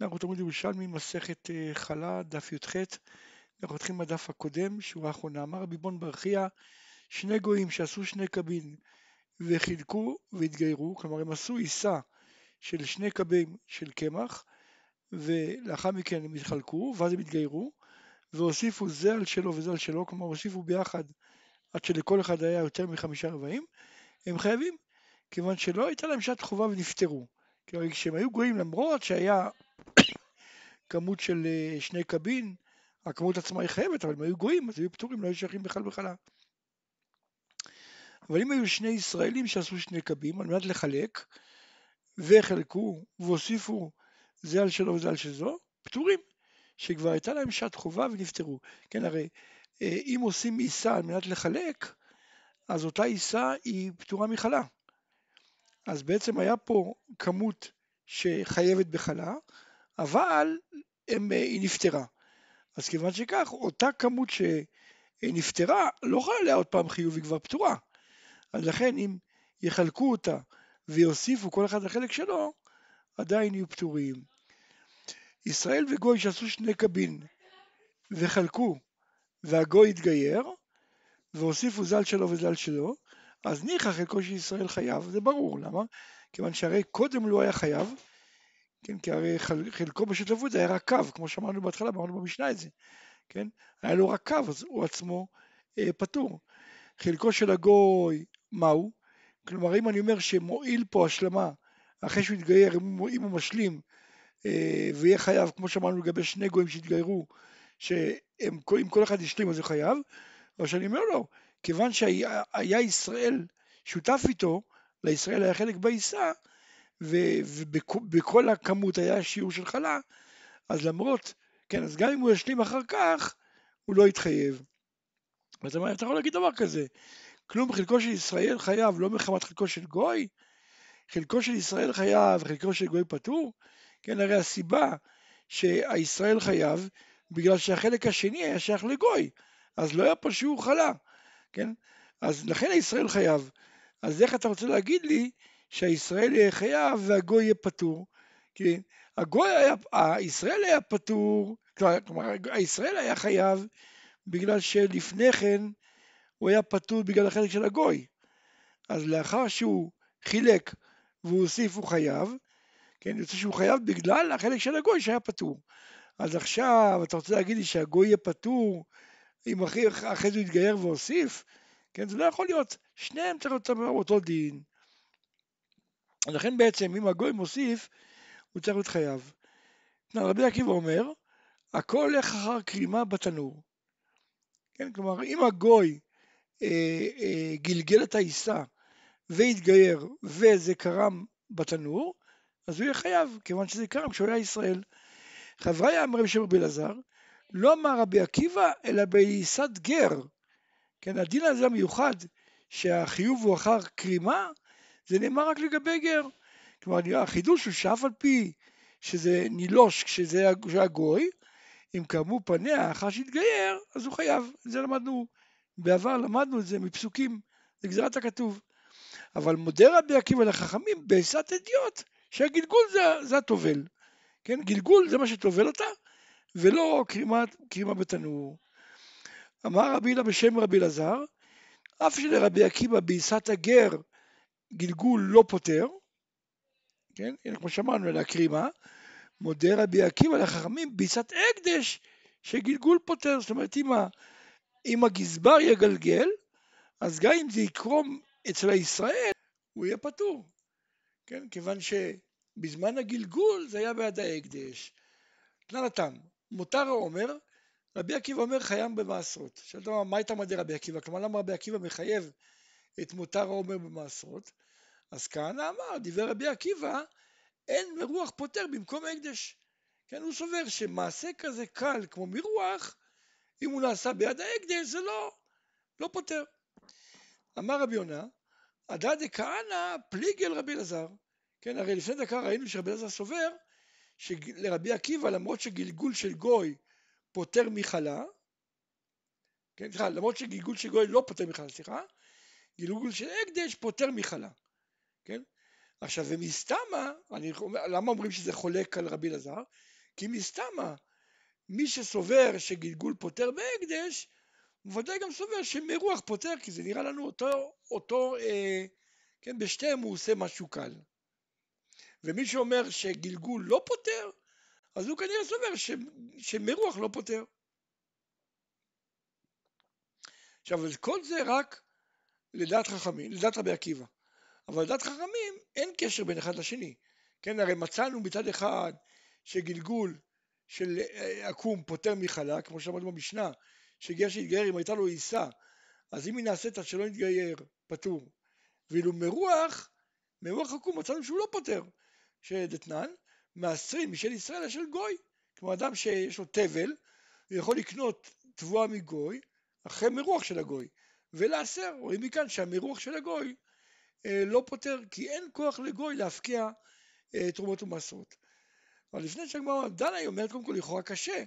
אנחנו תלמוד ירושלמי, מסכת אה, חלה, דף י"ח, אנחנו מתחילים בדף הקודם, שורה האחרונה. אמר רבי בון ברכיה, שני גויים שעשו שני קבין וחילקו והתגיירו, כלומר הם עשו עיסה של שני קבים של קמח, ולאחר מכן הם התחלקו, ואז הם התגיירו, והוסיפו זה על שלו וזה על שלו, כלומר הוסיפו ביחד עד שלכל אחד היה יותר מחמישה רבעים, הם חייבים, כיוון שלא הייתה להם שעת חובה ונפטרו. כלומר, כשהם היו גויים, למרות שהיה כמות של אה, שני קבין, הכמות עצמה היא חייבת, אבל הם היו גויים, אז היו פטורים, לא היו שייכים בכלל בחלה. אבל אם היו שני ישראלים שעשו שני קבים על מנת לחלק, וחלקו והוסיפו זה על שלו וזה על שזו, פטורים, שכבר הייתה להם שעת חובה ונפטרו. כן, הרי אה, אם עושים עיסה על מנת לחלק, אז אותה עיסה היא פטורה מחלה. אז בעצם היה פה כמות שחייבת בחלה, אבל הם, אה, היא נפטרה. אז כיוון שכך, אותה כמות שנפטרה, לא יכולה עליה עוד פעם חיוב, היא כבר פטורה. אז לכן אם יחלקו אותה ויוסיפו כל אחד לחלק שלו, עדיין יהיו פטורים. ישראל וגוי שעשו שני קבין וחלקו, והגוי התגייר, והוסיפו זל שלו וזל שלו, אז ניחא חלקו של ישראל חייב, זה ברור, למה? כיוון שהרי קודם לא היה חייב, כן, כי הרי חלקו בשותפות היה רק קו, כמו שאמרנו בהתחלה, אמרנו במשנה את זה, כן? היה לו רק קו, אז הוא עצמו אה, פטור. חלקו של הגוי, מהו? כלומר, אם אני אומר שמועיל פה השלמה, אחרי שהוא יתגייר, אם אם הוא משלים אה, ויהיה חייב, כמו שאמרנו לגבי שני גויים שהתגיירו, שאם כל אחד השלים אז הוא חייב, או שאני אומר לו, כיוון שהיה ישראל שותף איתו, לישראל היה חלק בעיסה, ובכל הכמות היה שיעור של חלה, אז למרות, כן, אז גם אם הוא ישלים אחר כך, הוא לא יתחייב. אז אתה יכול להגיד דבר כזה, כלום חלקו של ישראל חייב לא מחמת חלקו של גוי, חלקו של ישראל חייב וחלקו של גוי פטור, כן, הרי הסיבה שהישראל חייב, בגלל שהחלק השני היה שייך לגוי, אז לא היה פה שיעור חלה, כן, אז לכן הישראל חייב. אז איך אתה רוצה להגיד לי שהישראל יהיה חייב והגוי יהיה פטור? כן? הגוי היה, הישראל היה פטור, כלומר הישראל היה חייב בגלל שלפני כן הוא היה פטור בגלל החלק של הגוי. אז לאחר שהוא חילק והוא הוסיף הוא חייב, כן, יוצא שהוא חייב בגלל החלק של הגוי שהיה פטור. אז עכשיו אתה רוצה להגיד לי שהגוי יהיה פטור אם אחרי, אחרי זה הוא יתגייר והוסיף? כן, זה לא יכול להיות, שניהם צריך להיות אותו דין. לכן בעצם אם הגוי מוסיף, הוא צריך להיות חייב. רבי עקיבא אומר, הכל הולך אחר קרימה בתנור. כן, כלומר, אם הגוי אה, אה, גלגל את העיסה והתגייר וזה קרם בתנור, אז הוא יהיה חייב, כיוון שזה קרם כשהוא היה ישראל. חברי אמר רבי שמעון בלעזר, לא אמר רבי עקיבא, אלא בעיסת גר. כן, הדין הזה המיוחד, שהחיוב הוא אחר קרימה, זה נאמר רק לגבי גר. כלומר, החידוש הוא שאף על פי שזה נילוש כשזה גוי, אם קרמו פניה אחר שהתגייר, אז הוא חייב. זה למדנו, בעבר למדנו את זה מפסוקים, זה גזירת הכתוב. אבל מודה רבי עקיבא לחכמים בעיסת אדיוט, שהגלגול זה, זה הטובל. כן, גלגול זה מה שטובל אותה, ולא קרימה, קרימה בתנור. אמר רבי לה בשם רבי אלעזר, אף שלרבי עקיבא בעיסת הגר גלגול לא פותר, כן, כמו שאמרנו, אלא קרימה, מודה רבי עקיבא לחכמים בעיסת הקדש שגלגול פותר, זאת אומרת אם, ה, אם הגזבר יגלגל, אז גם אם זה יקרום אצל הישראל, הוא יהיה פטור, כן, כיוון שבזמן הגלגול זה היה ביד ההקדש. תנא נתן, מותר העומר, רבי עקיבא אומר חיים במעשרות. שאלת מה הייתה מדי רבי עקיבא? כלומר למה רבי עקיבא מחייב את מותר העומר במעשרות? אז כהנא אמר, דיבר רבי עקיבא, אין מרוח פותר במקום הקדש. כן, הוא סובר שמעשה כזה קל כמו מרוח, אם הוא נעשה ביד ההקדש זה לא, לא פותר. אמר רבי יונה, עדה דכהנא פליגל רבי אלעזר. כן, הרי לפני דקה ראינו שרבי אלעזר סובר שלרבי עקיבא למרות שגלגול של גוי פוטר מחלה, כן, סליחה, למרות שגלגול של גוי לא פוטר מחלה, סליחה, גלגול של הקדש פוטר מחלה, כן? עכשיו, ומסתמה, אני, למה אומרים שזה חולק על רבי אלעזר? כי מסתמה, מי שסובר שגלגול פותר בהקדש, הוא ודאי גם סובר שמרוח פותר, כי זה נראה לנו אותו, אותו אה, כן, בשתיהם הוא עושה משהו קל. ומי שאומר שגלגול לא פותר, אז הוא כנראה סובר ש, שמרוח לא פותר. עכשיו, כל זה רק לדעת חכמים, לדעת רבי עקיבא. אבל לדעת חכמים אין קשר בין אחד לשני. כן, הרי מצאנו מצד אחד שגלגול של אה, עקום פוטר מחלה, כמו שאמרנו במשנה, שגר שהתגייר אם הייתה לו עיסה, אז אם היא נעשית עד שלא יתגייר, פטור. ואילו מרוח, מרוח עקום מצאנו שהוא לא פוטר. שדתנן, מעשרים משל ישראל של גוי. כמו אדם שיש לו תבל, הוא יכול לקנות תבואה מגוי, אחרי מרוח של הגוי, ולעשר. רואים מכאן שהמרוח של הגוי לא פותר, כי אין כוח לגוי להפקיע אה, תרומות ומעשרות. אבל לפני שהגמרא דנה היא אומרת קודם כל לכאורה קשה,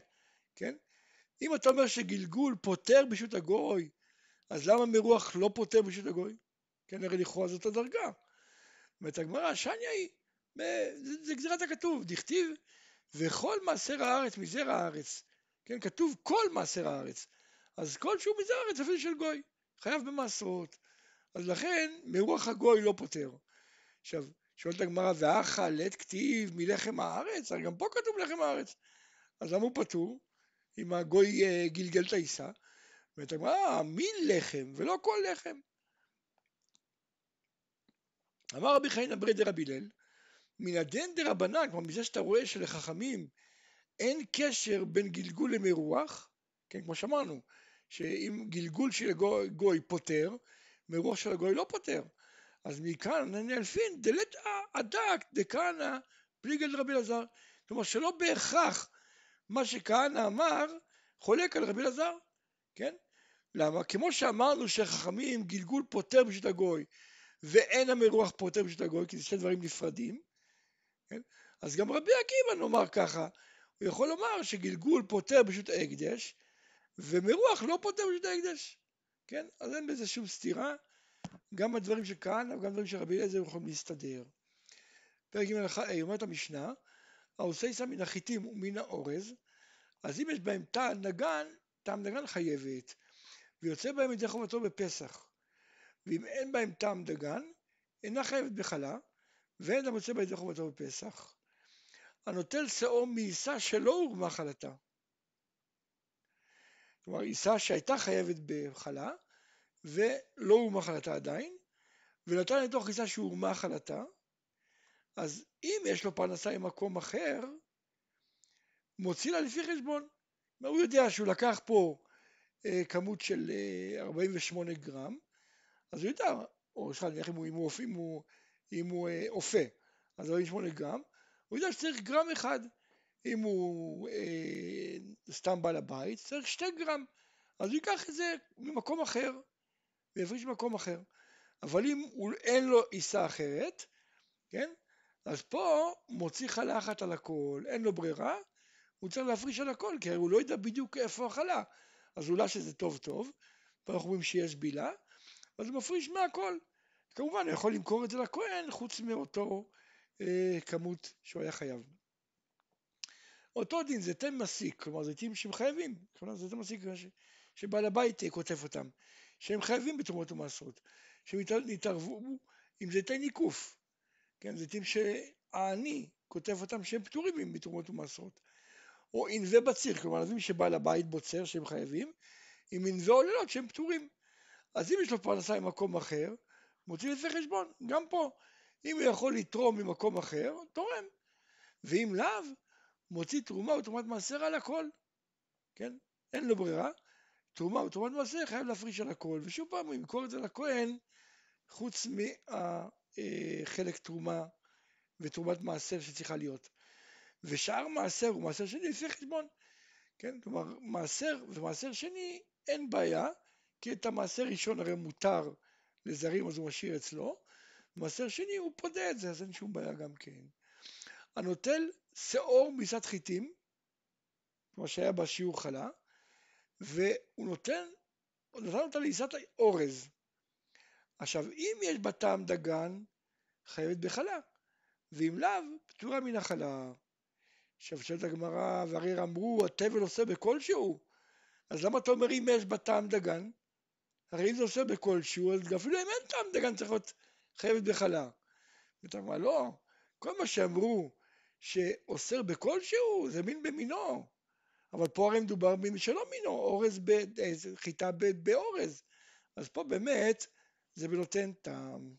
כן? אם אתה אומר שגלגול פותר ברשות הגוי, אז למה מרוח לא פותר ברשות הגוי? כן, הרי לכאורה זאת הדרגה. אומרת הגמרא, שניה היא, זה, זה גזירת הכתוב, דכתיב וכל מעשר הארץ מזרע הארץ, כן, כתוב כל מעשר הארץ, אז כל שהוא מזרע הארץ אפילו של גוי, חייב במעשרות, אז לכן מרוח הגוי לא פותר. עכשיו, שואלת הגמרא, ואכל לית כתיב מלחם הארץ? הרי גם פה כתוב לחם הארץ. אז למה הוא פטור? אם הגוי אה, גלגל את העיסה? אומרת הגמרא, אה, לחם ולא כל לחם. אמר רבי חנינא ברי דרבי הלל, מן הדין דרבנן, כלומר מזה שאתה רואה שלחכמים אין קשר בין גלגול למרוח, כן, כמו שאמרנו, שאם גלגול של גוי פותר, מרוח של הגוי לא פותר. אז מכאן נלפין דלת הדק דכהנא פליגל רבי אלעזר. כלומר שלא בהכרח מה שכהנא אמר חולק על רבי אלעזר, כן? למה? כמו שאמרנו שחכמים גלגול פותר בשביל הגוי ואין המרוח פותר בשביל הגוי, כי זה שני דברים נפרדים, כן? אז גם רבי עקיבא נאמר ככה, הוא יכול לומר שגלגול פותר בשביל ההקדש ומרוח לא פותר בשביל ההקדש, כן? אז אין בזה שום סתירה, גם הדברים של כהנא וגם הדברים של רבי אליעזר יכולים להסתדר. פרק ג' אומרת המשנה, העושה שם מן החיטים ומן האורז, אז אם יש בהם טעם נגן, טעם נגן חייבת, ויוצא בהם ידי חובתו בפסח. ואם אין בהם טעם דגן, אינה חייבת בחלה, ואין המוצא בה ידי חובתו בפסח. הנוטל שאור מעיסה שלא הורמה חלתה. כלומר, עיסה שהייתה חייבת בחלה, ולא הורמה חלתה עדיין, ונתן לתוך עיסה שהורמה חלתה, אז אם יש לו פרנסה ממקום אחר, מוציא לה לפי חשבון. הוא יודע שהוא לקח פה אה, כמות של אה, 48 גרם, אז הוא יודע, או סליחה, נניח אם הוא, אם הוא, אם הוא, אם הוא אה, אופה, אז 48 גרם, הוא יודע שצריך גרם אחד. אם הוא אה, סתם בעל הבית, צריך שתי גרם. אז הוא ייקח את זה ממקום אחר, ויפריש ממקום אחר. אבל אם הוא, אין לו עיסה אחרת, כן? אז פה מוציא חלה אחת על הכל, אין לו ברירה, הוא צריך להפריש על הכל, כי הוא לא יודע בדיוק איפה החלה. אז אולי שזה טוב טוב, ואנחנו רואים שיש בילה, אז הוא מפריש מהכל. כמובן, הוא יכול למכור את זה לכהן, חוץ מאותו אה, כמות שהוא היה חייב. אותו דין זה תן מסיק, כלומר זה תים שהם חייבים, כלומר זה תן מסיק שבעל הבית כותב אותם, שהם חייבים בתרומות ומעשרות, שהם יתערבו עם זיתי ניקוף, כן, זיתים שהעני כותב אותם שהם פטורים בתרומות ומעשרות, או ענבי בציר, כלומר ענבים שבעל הבית בוצר שהם חייבים, עם ענבי עוללות שהם פטורים. אז אם יש לו פרנסה ממקום אחר, מוציא לפי חשבון, גם פה, אם הוא יכול לתרום ממקום אחר, תורם, ואם לאו, מוציא תרומה ותרומת מעשר על הכל, כן? אין לו ברירה, תרומה ותרומת מעשר חייב להפריש על הכל, ושוב פעם הוא ימכור את זה לכהן, חוץ מהחלק תרומה ותרומת מעשר שצריכה להיות. ושאר מעשר הוא מעשר שני לפי חשבון, כן? כלומר, מעשר ומעשר שני אין בעיה, כי את המעשר ראשון הרי מותר לזרים אז הוא משאיר אצלו, מעשר שני הוא פודה את זה, אז אין שום בעיה גם כן. הנוטל שאור מעיסת חיטים, כמו שהיה בשיעור חלה, והוא נותן, נתן אותה לעיסת אורז. עכשיו, אם יש בה דגן, חייבת בחלה, ואם לאו, פטורה מן החלה. עכשיו שואלת הגמרא, והרי אמרו, התבל עושה בכלשהו, אז למה אתה אומר אם יש בה דגן? הרי אם זה עושה בכלשהו, אז אפילו אם אין טעם דגן צריך להיות חייבת בחלה. ואתה אומר, לא, כל מה שאמרו שאוסר בכלשהו, זה מין במינו. אבל פה הרי מדובר במין שלא מינו, אורז, ב, חיטה באורז. אז פה באמת זה בנותן טעם.